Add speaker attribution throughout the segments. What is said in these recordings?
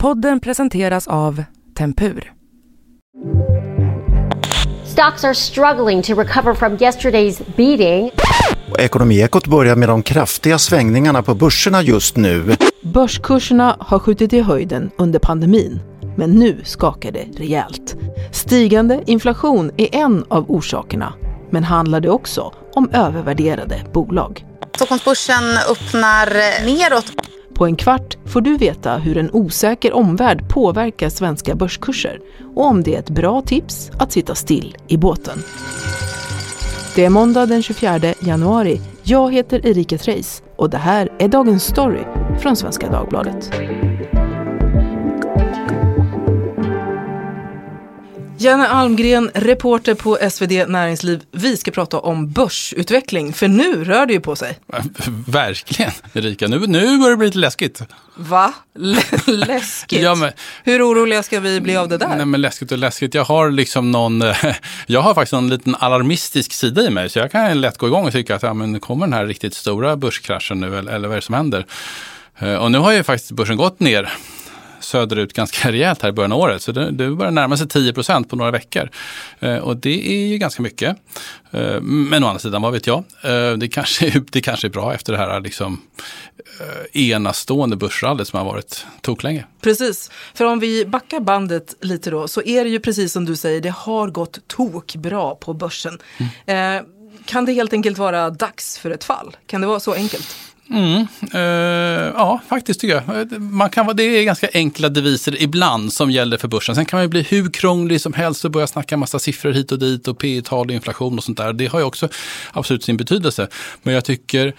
Speaker 1: Podden presenteras av Tempur.
Speaker 2: Stocks are struggling to recover from yesterday's beating.
Speaker 3: Ekonomiekot börjar med de kraftiga svängningarna på börserna just nu.
Speaker 4: Börskurserna har skjutit i höjden under pandemin, men nu skakar det rejält. Stigande inflation är en av orsakerna, men handlar det också om övervärderade bolag.
Speaker 5: Stockholmsbörsen öppnar neråt.
Speaker 4: På en kvart får du veta hur en osäker omvärld påverkar svenska börskurser och om det är ett bra tips att sitta still i båten. Det är måndag den 24 januari. Jag heter Erika Treijs och det här är Dagens Story från Svenska Dagbladet. Janne Almgren, reporter på SvD Näringsliv. Vi ska prata om börsutveckling, för nu rör det ju på sig.
Speaker 6: Verkligen, Erika. Nu, nu börjar det bli lite läskigt.
Speaker 4: Va? L läskigt?
Speaker 6: Ja, men,
Speaker 4: Hur oroliga ska vi bli av det där?
Speaker 6: nej, men läskigt och läskigt. Jag har liksom någon, jag har faktiskt en liten alarmistisk sida i mig. Så jag kan lätt gå igång och tycka att ja, men kommer den här riktigt stora börskraschen nu eller, eller vad är det som händer? Eh, Och nu har ju faktiskt börsen gått ner söderut ganska rejält här i början av året. Så det, det börjar närma sig 10% på några veckor. Eh, och det är ju ganska mycket. Eh, men å andra sidan, vad vet jag? Eh, det, kanske, det kanske är bra efter det här liksom, enastående börsrallyt som har varit toklänge.
Speaker 4: Precis, för om vi backar bandet lite då så är det ju precis som du säger, det har gått tokbra på börsen. Eh, kan det helt enkelt vara dags för ett fall? Kan det vara så enkelt?
Speaker 6: Mm, eh, ja, faktiskt tycker jag. Eh, man kan, det är ganska enkla deviser ibland som gäller för börsen. Sen kan man ju bli hur krånglig som helst och börja snacka massa siffror hit och dit och P tal och inflation och sånt där. Det har ju också absolut sin betydelse. Men jag tycker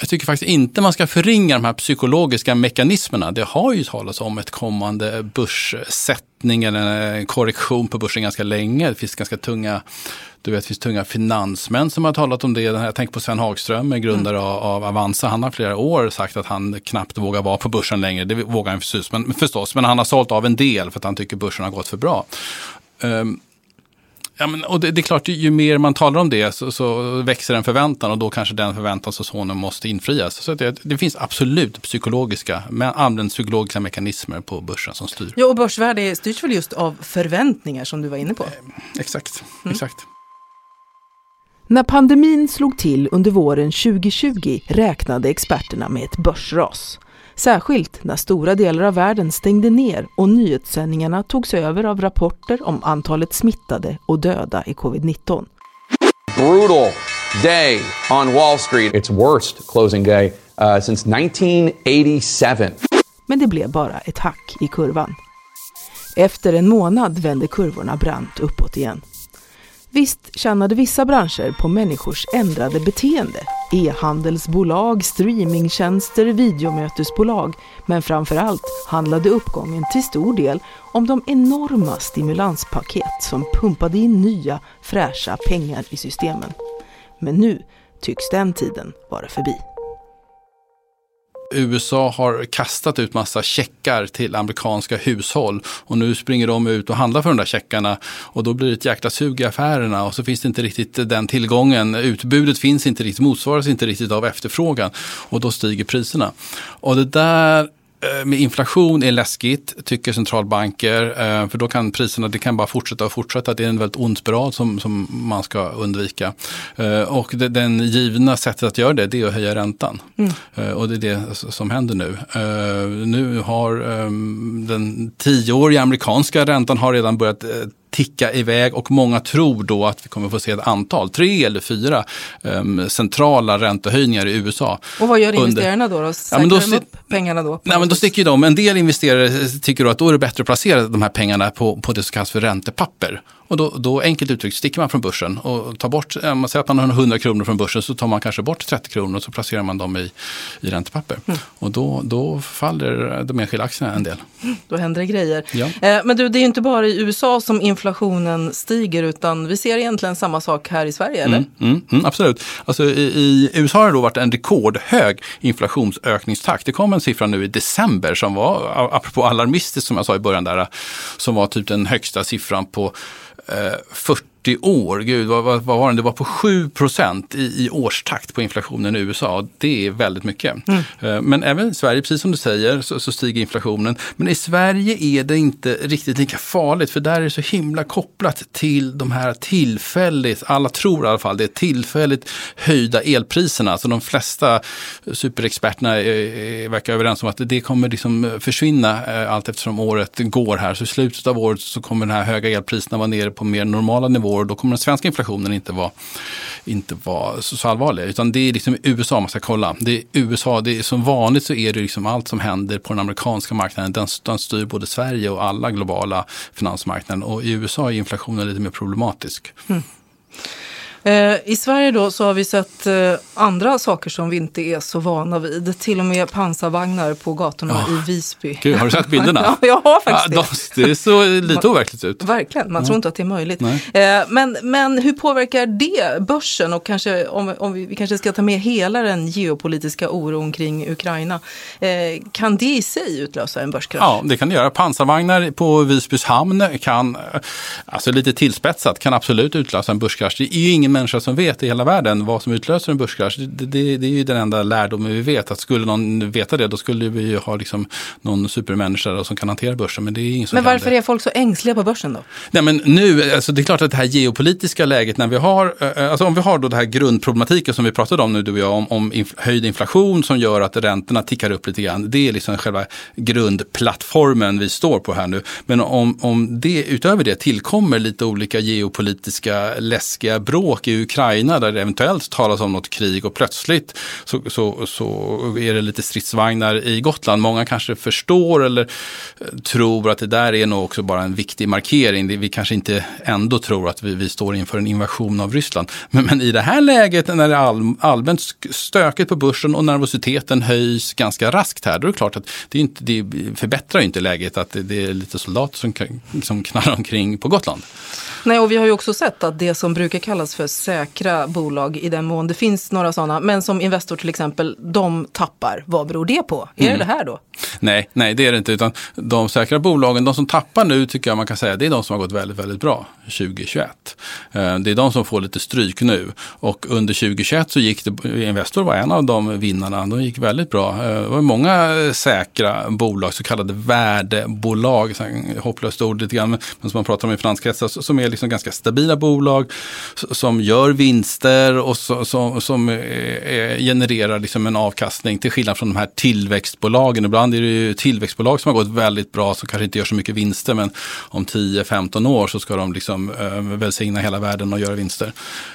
Speaker 6: jag tycker faktiskt inte man ska förringa de här psykologiska mekanismerna. Det har ju talats om ett kommande börssättning eller en korrektion på börsen ganska länge. Det finns ganska tunga, du vet, det finns tunga finansmän som har talat om det. Jag tänker på Sven Hagström, grundare av, av Avanza. Han har flera år sagt att han knappt vågar vara på börsen längre. Det vågar han förstås, men, förstås, men han har sålt av en del för att han tycker börsen har gått för bra. Ehm, Ja, men, och det, det är klart, ju mer man talar om det så, så växer en förväntan och då kanske den förväntan så småningom måste infrias. Så det, det finns absolut psykologiska, men används psykologiska mekanismer på börsen som styr.
Speaker 4: Ja, och börsvärde styrs väl just av förväntningar som du var inne på.
Speaker 6: Exakt, exakt.
Speaker 4: När pandemin slog till under våren 2020 räknade experterna med ett börsras. Särskilt när stora delar av världen stängde ner och nyhetssändningarna togs över av rapporter om antalet smittade och döda i covid-19.
Speaker 7: brutal day on Wall Street.
Speaker 8: its worst closing day uh, since 1987.
Speaker 4: Men det blev bara ett hack i kurvan. Efter en månad vände kurvorna brant uppåt igen. Visst tjänade vissa branscher på människors ändrade beteende. E-handelsbolag, streamingtjänster, videomötesbolag. Men framför allt handlade uppgången till stor del om de enorma stimulanspaket som pumpade in nya fräscha pengar i systemen. Men nu tycks den tiden vara förbi.
Speaker 6: USA har kastat ut massa checkar till amerikanska hushåll och nu springer de ut och handlar för de där checkarna och då blir det ett jäkla sug i affärerna och så finns det inte riktigt den tillgången. Utbudet finns inte riktigt, motsvaras inte riktigt av efterfrågan och då stiger priserna. Och det där med inflation är läskigt, tycker centralbanker. eh, För då kan priserna, det kan bara fortsätta och fortsätta. Det är en väldigt ond spiral som, som man ska undvika. Eh, Och det, den givna sättet att göra det, det är att höja räntan. Eh, Och det är det som händer nu. Eh, Nu har eh, den tioåriga amerikanska räntan har redan börjat eh, ticka iväg och många tror då att vi kommer få se ett antal, tre eller fyra eh, centrala räntehöjningar i USA.
Speaker 4: Och vad gör
Speaker 6: Under-
Speaker 4: investerarna då? då? Säkrar
Speaker 6: men då
Speaker 4: de upp pengarna då?
Speaker 6: Nej, men då sticker de. En del investerare tycker då att då är det bättre att placera de här pengarna på, på det som kallas för räntepapper. Och då, då enkelt uttryckt sticker man från börsen och tar bort, eh, man säger att man har 100 kronor från börsen så tar man kanske bort 30 kronor och så placerar man dem i, i räntepapper. Och då, då faller de enskilda aktierna en del.
Speaker 4: Då händer det grejer.
Speaker 6: Ja.
Speaker 4: Eh, Men du, det är ju inte bara i USA som inflationen stiger utan vi ser egentligen samma sak här i Sverige, eller?
Speaker 6: Mm, mm, mm, absolut. Alltså, i, I USA har det då varit en rekordhög inflationsökningstakt. Det kom en siffra nu i december som var, apropå alarmistiskt som jag sa i början, där, som var typ den högsta siffran på Eh, 40 40 år, gud vad, vad, vad var det, det var på 7 procent i, i årstakt på inflationen i USA. Det är väldigt mycket. Mm. Men även i Sverige, precis som du säger, så, så, stiger inflationen. Men i Sverige är det inte riktigt lika farligt för där är det så himla kopplat till de här tillfälligt, alla tror i alla fall det, är tillfälligt höjda elpriserna. Så de flesta superexperterna verkar överens om att det kommer liksom försvinna eh, allt eftersom året går här. Så i slutet av året så kommer de här höga elpriserna vara nere på mer normala nivåer. Då kommer den svenska inflationen inte vara, inte vara så, så allvarlig. Utan det är liksom USA man ska kolla. Det är USA, det är som vanligt så är det liksom allt som händer på den amerikanska marknaden. Den, den styr både Sverige och alla globala finansmarknaden. Och i USA är inflationen lite mer problematisk. Mm.
Speaker 4: Eh, I Sverige då så har vi sett eh, andra saker som vi inte är så vana vid. Till och med pansarvagnar på gatorna oh. i Visby.
Speaker 6: Gud, har du sett bilderna?
Speaker 4: ja, jag har faktiskt ja,
Speaker 6: det. Det ser lite overkligt ut.
Speaker 4: Verkligen, man tror inte att det är möjligt. Eh, men, men hur påverkar det börsen och kanske om, om vi, vi, kanske ska ta med hela den geopolitiska oron kring Ukraina. kan det i sig utlösa en börskrasch?
Speaker 6: Ja, det kan det göra. Pansarvagnar på Visbys hamn kan, alltså lite tillspetsat, kan absolut utlösa en börskrasch. Det är ingen ingen människa som vet i hela världen vad som utlöser en börskrasch. Det, det, det är ju den enda lärdomen vi vet. Att skulle någon veta det, då skulle vi ju ha liksom någon supermänniska som kan hantera börsen. Men det är ingen som
Speaker 4: Men varför är folk så ängsliga på börsen då?
Speaker 6: Nej, men nu, alltså det är klart att det här geopolitiska läget när vi har, alltså om vi har då det här grundproblematiken som vi pratade om nu du och jag, om, om inf höjd inflation som gör att räntorna tickar upp lite grann. Det är liksom själva grundplattformen vi står på här nu. Men om, om det utöver det tillkommer lite olika geopolitiska läskiga bråk sak i Ukraina där det eventuellt talas om något krig och plötsligt så, så, så är det lite stridsvagnar i Gotland. Många kanske förstår eller eh, tror att det där är nog också bara en viktig markering. Vi kanske inte ändå tror att vi, vi står inför en invasion av Ryssland. Men, men i det här läget när det är all, allmänt stökigt på börsen och nervositeten höjs ganska raskt här, då är det klart att det, inte, det förbättrar inte läget att det, det är lite soldater som, som knallar omkring på Gotland.
Speaker 4: Nej, och vi har ju också sett att det som brukar kallas för säkra bolag, i den mån det finns några sådana, men som Investor till exempel, de tappar. Vad beror det på? Är mm. det det här då?
Speaker 6: Nej, nej, det är det inte. Utan de säkra bolagen, de som tappar nu tycker jag man kan säga, det är de som har gått väldigt, väldigt bra 2021. Eh, det är de som får lite stryk nu. Och under 2021 så gick det, Investor var en av de vinnarna, de gick väldigt bra. Eh, det var många säkra bolag, så kallade värdebolag, hopplöst ord lite grann, men som man pratar om i finanskretsar, som är liksom ganska stabila bolag som gör vinster och så, som, som eh, genererar liksom en avkastning till skillnad från de här tillväxtbolagen. Ibland är det ju tillväxtbolag som har gått väldigt bra som kanske inte gör så mycket vinster men om 10-15 år så ska de liksom eh, välsigna hela världen och göra vinster.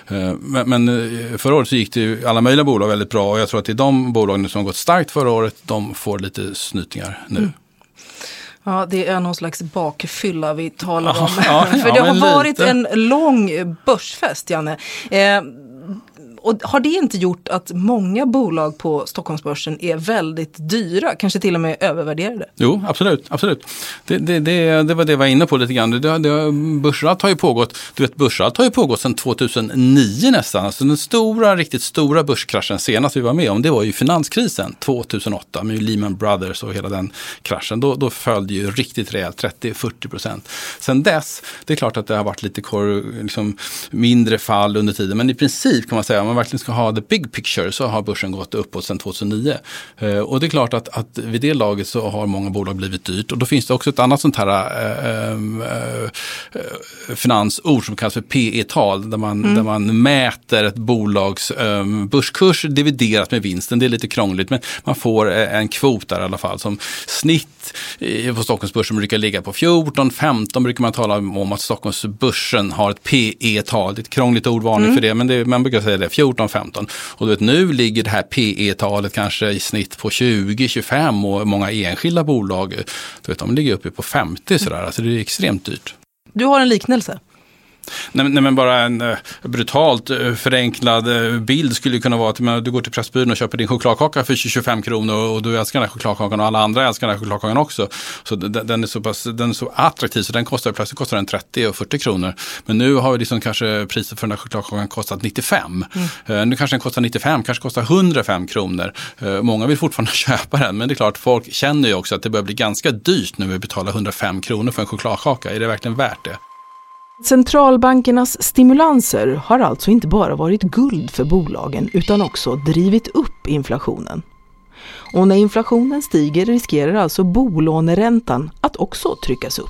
Speaker 6: Eh, men, men eh, förra året så gick det ju alla möjliga bolag väldigt bra och jag tror att det är de bolagen som har gått starkt förra året, de får lite snytningar nu. Mm.
Speaker 4: Ja, det är någon slags bakfylla vi talar om. Ja, ja, För det har varit lite. en lång börsfest, Janne. Eh, och har det inte gjort att många bolag på Stockholmsbörsen är väldigt dyra, kanske till och med övervärderade?
Speaker 6: Jo, absolut. absolut. Det, det, det, det var det jag var inne på lite grann. Det, det, börsrallt har ju pågått, du vet börsrallt har ju pågått sedan 2009 nästan. Alltså den stora, riktigt stora börskraschen senast vi var med om, det var ju finanskrisen 2008 med Lehman Brothers och hela den kraschen. Då, då följde ju riktigt rejält, 30-40 procent. Sen dess, det är klart att det har varit lite kor, liksom, mindre fall under tiden, men i princip kan man säga, man verkligen ska ha the big picture så har börsen gått uppåt sedan 2009. Eh, och det är klart att, att vid det laget så har många bolag blivit dyrt. Och då finns det också ett annat sånt här äh, äh, finansord som kallas för PE-tal. Där man, mm. där man mäter ett bolags äh, börskurs dividerat med vinsten. Det är lite krångligt men man får en kvot där i alla fall. Som snitt på Stockholmsbörsen brukar ligga på 14-15 brukar man tala om att Stockholmsbörsen har ett PE-tal. Det är ett krångligt ordvarning mm. för det men det, man brukar säga det. 14-15. Och du vet, nu ligger det här PE-talet kanske i snitt på 20-25 och många enskilda bolag, du vet, de ligger uppe på 50 sådär. Alltså det är extremt dyrt.
Speaker 4: Du har en liknelse?
Speaker 6: Nej, nej, men bara en uh, brutalt uh, förenklad uh, bild skulle kunna vara att men, du går till Pressbyrån och köper din chokladkaka för 25 kronor och, och du älskar den här chokladkakan och alla andra älskar den här chokladkakan också. Så den, är så pass, den är så attraktiv så den kostar plötsligt kostar den 30 och 40 kronor. Men nu har vi liksom kanske priset för den här chokladkakan kostat 95. Mm. nu kanske den kostar 95, kanske kostar 105 kronor. många vill fortfarande köpa den men det är klart folk känner ju också att det börjar bli ganska dyrt nu att betala 105 kronor för en chokladkaka. Är det verkligen värt det?
Speaker 9: Centralbankernas stimulanser har alltså inte bara varit guld för bolagen utan också drivit upp inflationen. Och när inflationen stiger riskerar alltså bolåneräntan att också tryckas upp.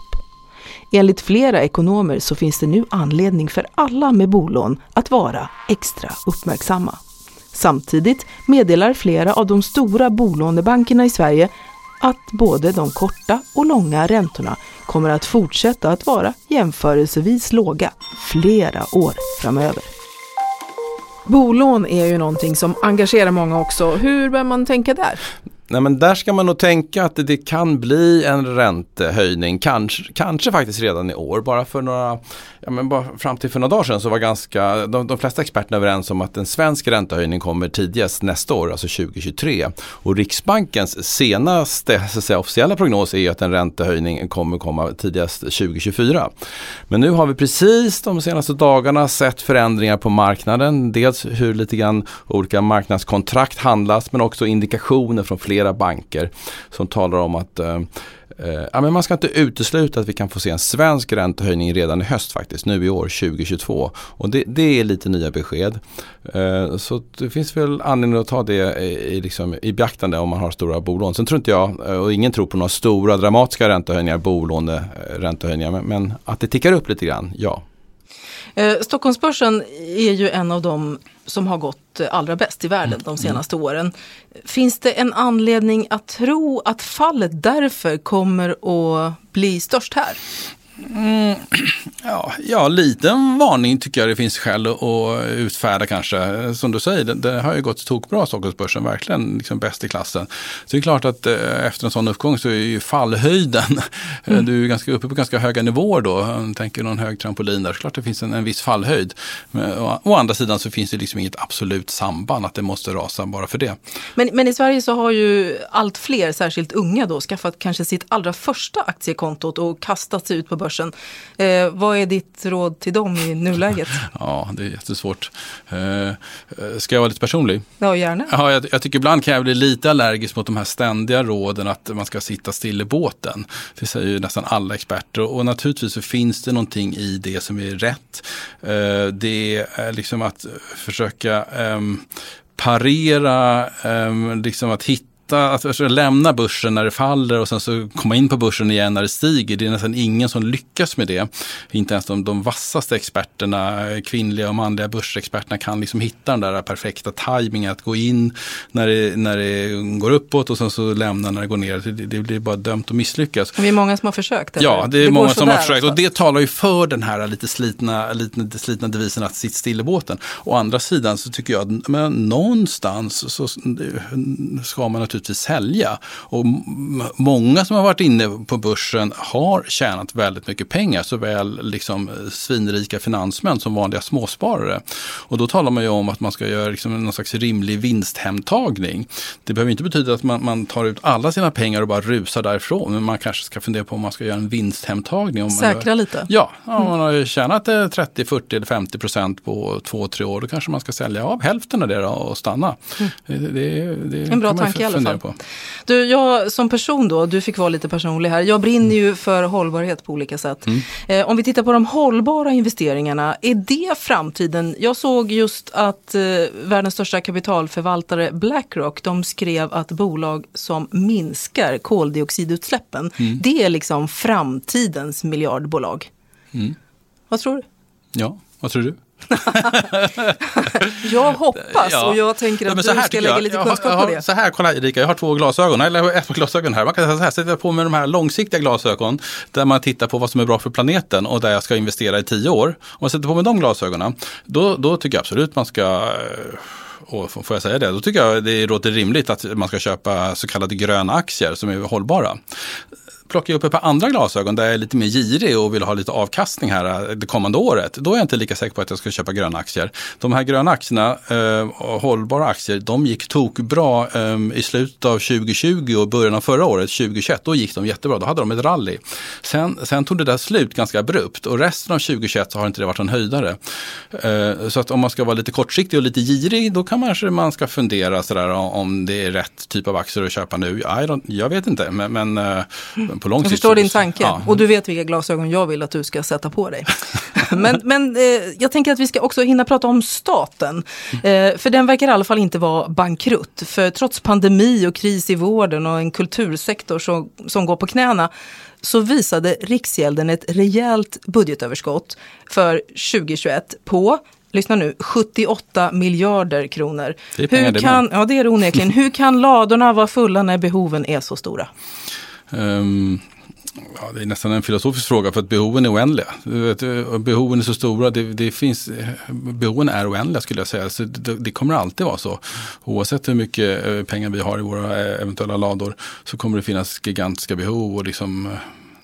Speaker 9: Enligt flera ekonomer så finns det nu anledning för alla med bolån att vara extra uppmärksamma. Samtidigt meddelar flera av de stora bolånebankerna i Sverige att både de korta och långa räntorna kommer att fortsätta att vara jämförelsevis låga flera år framöver. Bolån är ju någonting som engagerar många också. Hur bör man tänka där?
Speaker 10: Nej men där ska man nog tänka att det kan bli en räntehöjning, kanske, kanske faktiskt redan i år. Bara för några, ja men bara fram till för några dagar sedan så var ganska, de, de flesta experterna överens om att en svensk räntehöjning kommer tidigast nästa år, alltså 2023. Och Riksbankens senaste så säga, officiella prognos är att en räntehöjning kommer komma tidigast 2024. Men nu har vi precis de senaste dagarna sett förändringar på marknaden. Dels hur lite grann olika marknadskontrakt handlas men också indikationer från flera banker som talar om att eh, Eh, ja, men man ska inte utesluta att vi kan få se en svensk räntehöjning redan i höst faktiskt, nu i år 2022. Och det, det är lite nya besked. Eh, så det finns väl anledning att ta det i, liksom, i beaktande om man har stora bolån. Sen tror inte jag, eh, och ingen tror på några stora dramatiska räntehöjningar, bolåneräntehöjningar, men, men att det tickar upp lite grann, ja.
Speaker 4: Eh, Stockholmsbörsen är ju en av de som har gått allra bäst i världen de mm. senaste åren. Finns det en anledning att tro att fallet därför kommer att bli störst här?
Speaker 6: Mm, ja, ja, liten varning tycker jag det finns skäl att utfärda kanske. Som du säger, det, det har ju gått tokbra Stockholmsbörsen, verkligen liksom bäst i klassen. Så det är klart att eh, efter en sån uppgång så är ju fallhöjden, mm. du är ganska uppe på ganska höga nivåer då. Tänker någon hög trampolin där, så klart det finns en, en viss fallhöjd. Men å, å, andra sidan så finns det liksom inget absolut samband att det måste rasa bara för det.
Speaker 4: Men, men i Sverige så har ju allt fler, särskilt unga då, skaffat kanske sitt allra första aktiekontot och kastat sig ut på börsen börsen. Eh, vad är ditt råd till dem i nuläget?
Speaker 6: ja, det är jättesvårt. Eh, ska jag vara lite personlig?
Speaker 4: Ja, gärna.
Speaker 6: Ja, jag, jag, tycker ibland kan jag bli lite allergisk mot de här ständiga råden att man ska sitta still i båten. Det säger ju nästan alla experter och naturligtvis så finns det någonting i det som är rätt. Eh, det är liksom att försöka um, parera, um, liksom att hitta hitta, att försöka lämna börsen när det faller och sen så komma in på börsen igen när det stiger. Det är nästan ingen som lyckas med det. Inte ens de, de vassaste experterna, kvinnliga och manliga börsexperterna kan liksom hitta den där perfekta tajmingen att gå in när det, när det går uppåt och sen så lämna när det går ner. Det, det blir bara dömt att misslyckas.
Speaker 4: Det är många som har försökt?
Speaker 6: Eller? Ja, det är det många som har försökt också. och det talar ju för den här lite slitna, lite slitna devisen att sitta still i båten. Å andra sidan så tycker jag att men någonstans så ska man naturligtvis sälja. Och många som har varit inne på börsen har tjänat väldigt mycket pengar, såväl liksom svinrika finansmän som vanliga småsparare. Och då talar man ju om att man ska göra liksom någon slags rimlig vinsthemtagning. Det behöver inte betyda att man, man tar ut alla sina pengar och bara rusar därifrån, men man kanske ska fundera på om man ska göra en vinsthemtagning. Om
Speaker 4: Säkra
Speaker 6: gör,
Speaker 4: lite?
Speaker 6: Ja, om man har tjänat 30, 40 eller 50 procent på två, tre år, då kanske man ska sälja av hälften av det och stanna. Mm. Det, det, det,
Speaker 4: en bra tanke i alla fall fundera på. Du, jag som person då, du fick vara lite personlig här. Jag brinner ju för hållbarhet på olika sätt. Mm. Eh, om vi tittar på de hållbara investeringarna, är det framtiden? Jag såg just att eh, världens största kapitalförvaltare Blackrock, de skrev att bolag som minskar koldioxidutsläppen, mm. det är liksom framtidens miljardbolag. Mm. Vad tror du?
Speaker 6: Ja, vad tror du?
Speaker 4: jag hoppas ja. och jag tänker att ja, du ska lägga lite kunskap
Speaker 6: har,
Speaker 4: på det.
Speaker 6: Så här, kolla Erika, jag har två glasögon, eller ett par glasögon här. Man kan säga så här, sätta på med de här långsiktiga glasögon där man tittar på vad som är bra för planeten och där jag ska investera i tio år. Om man sätter på med de glasögonen, då, då tycker jag absolut man ska eh, och får jag säga det, då tycker jag det låter rimligt att man ska köpa så kallade gröna aktier som är hållbara plockar jag upp ett par andra glasögon där jag är lite mer girig och vill ha lite avkastning här eh, det kommande året, då är jag inte lika säker på att jag ska köpa gröna aktier. De här gröna aktierna, eh, hållbara aktier, de gick tokbra eh, i slutet av 2020 och början av förra året, 2021. Då gick de jättebra, då hade de ett rally. Sen, sen tog det där slut ganska abrupt och resten av 2021 så har inte det varit en höjdare. Eh, så att om man ska vara lite kortsiktig och lite girig, då kan man kanske man ska fundera sådär om det är rätt typ av aktier att köpa nu. Jag vet inte, men, men eh, på lång sikt.
Speaker 4: Jag förstår din tanke ja. och du vet vilka glasögon jag vill att du ska sätta på dig. men men eh, jag tänker att vi ska också hinna prata om staten. Eh, för den verkar i alla fall inte vara bankrutt. För trots pandemi och kris i vården och en kultursektor som, som går på knäna så visade Riksgälden ett rejält budgetöverskott för 2021 på lyssna nu, 78 miljarder kronor.
Speaker 6: Det är pengar
Speaker 4: Hur kan, ja det är det onekligen. Hur kan ladorna vara fulla när behoven är så stora?
Speaker 6: Um, ja, det är nästan en filosofisk fråga för att behoven är oändliga. Eh, behoven är så stora, det, det finns, eh, behoven är oändliga skulle jag säga. Så det, det, kommer alltid vara så. Oavsett hur mycket eh, pengar vi har i våra eventuella lador så kommer det finnas gigantiska behov. och liksom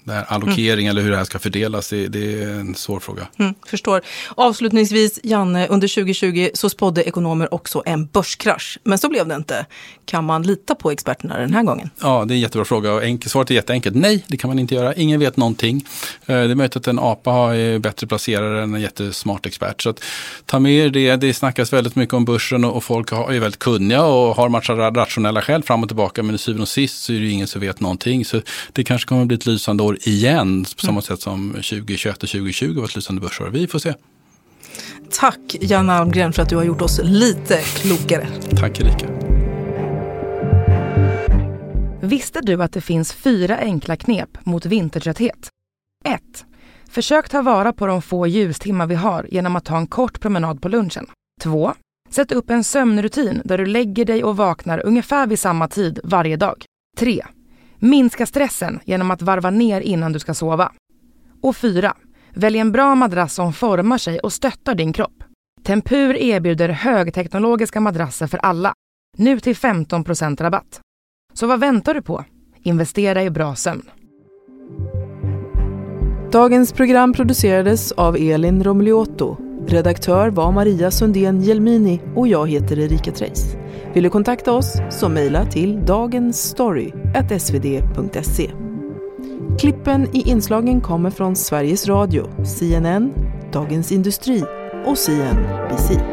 Speaker 6: det här allokering mm. eller hur det här ska fördelas, det, det är en svår fråga.
Speaker 4: Mm, förstår. Avslutningsvis, Janne, under 2020 så spådde ekonomer också en börskrasch. Men så blev det inte. Kan man lita på experterna den här gången?
Speaker 6: Ja, det är en jättebra fråga. Och enkel, svaret är jätteenkelt. Nej, det kan man inte göra. Ingen vet någonting. Eh, det är möjligt att en apa är bättre placerare än en jättesmart expert. Så att, ta med er det. Det snackas väldigt mycket om börsen och folk är väldigt kunniga och har matchat rationella skäl fram och tillbaka. Men i syvende och sist så är det ingen som vet någonting. Så det kanske kommer att bli ett lysande år igen på samma mm. sätt som 2021 och 2020 var ett lysande börsår. Vi får se.
Speaker 4: Tack Janne Almgren för att du har gjort oss lite klokare.
Speaker 6: Tack Erika.
Speaker 1: Visste du att det finns fyra enkla knep mot vintertrötthet? 1. Försök ta vara på de få ljustimmar vi har genom att ta en kort promenad på lunchen. 2. Sätt upp en sömnrutin där du lägger dig och vaknar ungefär vid samma tid varje dag. 3. Minska stressen genom att varva ner innan du ska sova. Och 4. Välj en bra madrass som formar sig och stöttar din kropp. Tempur erbjuder högteknologiska madrasser för alla. Nu till 15% rabatt. Så vad väntar du på? Investera i bra sömn.
Speaker 9: Dagens program producerades av Elin Romliotto. Redaktör var Maria Sundén Gelmini och jag heter Erika Treijs. Vill du kontakta oss så mejla till dagensstory.svd.se. Klippen i inslagen kommer från Sveriges Radio, CNN, Dagens Industri och CNBC.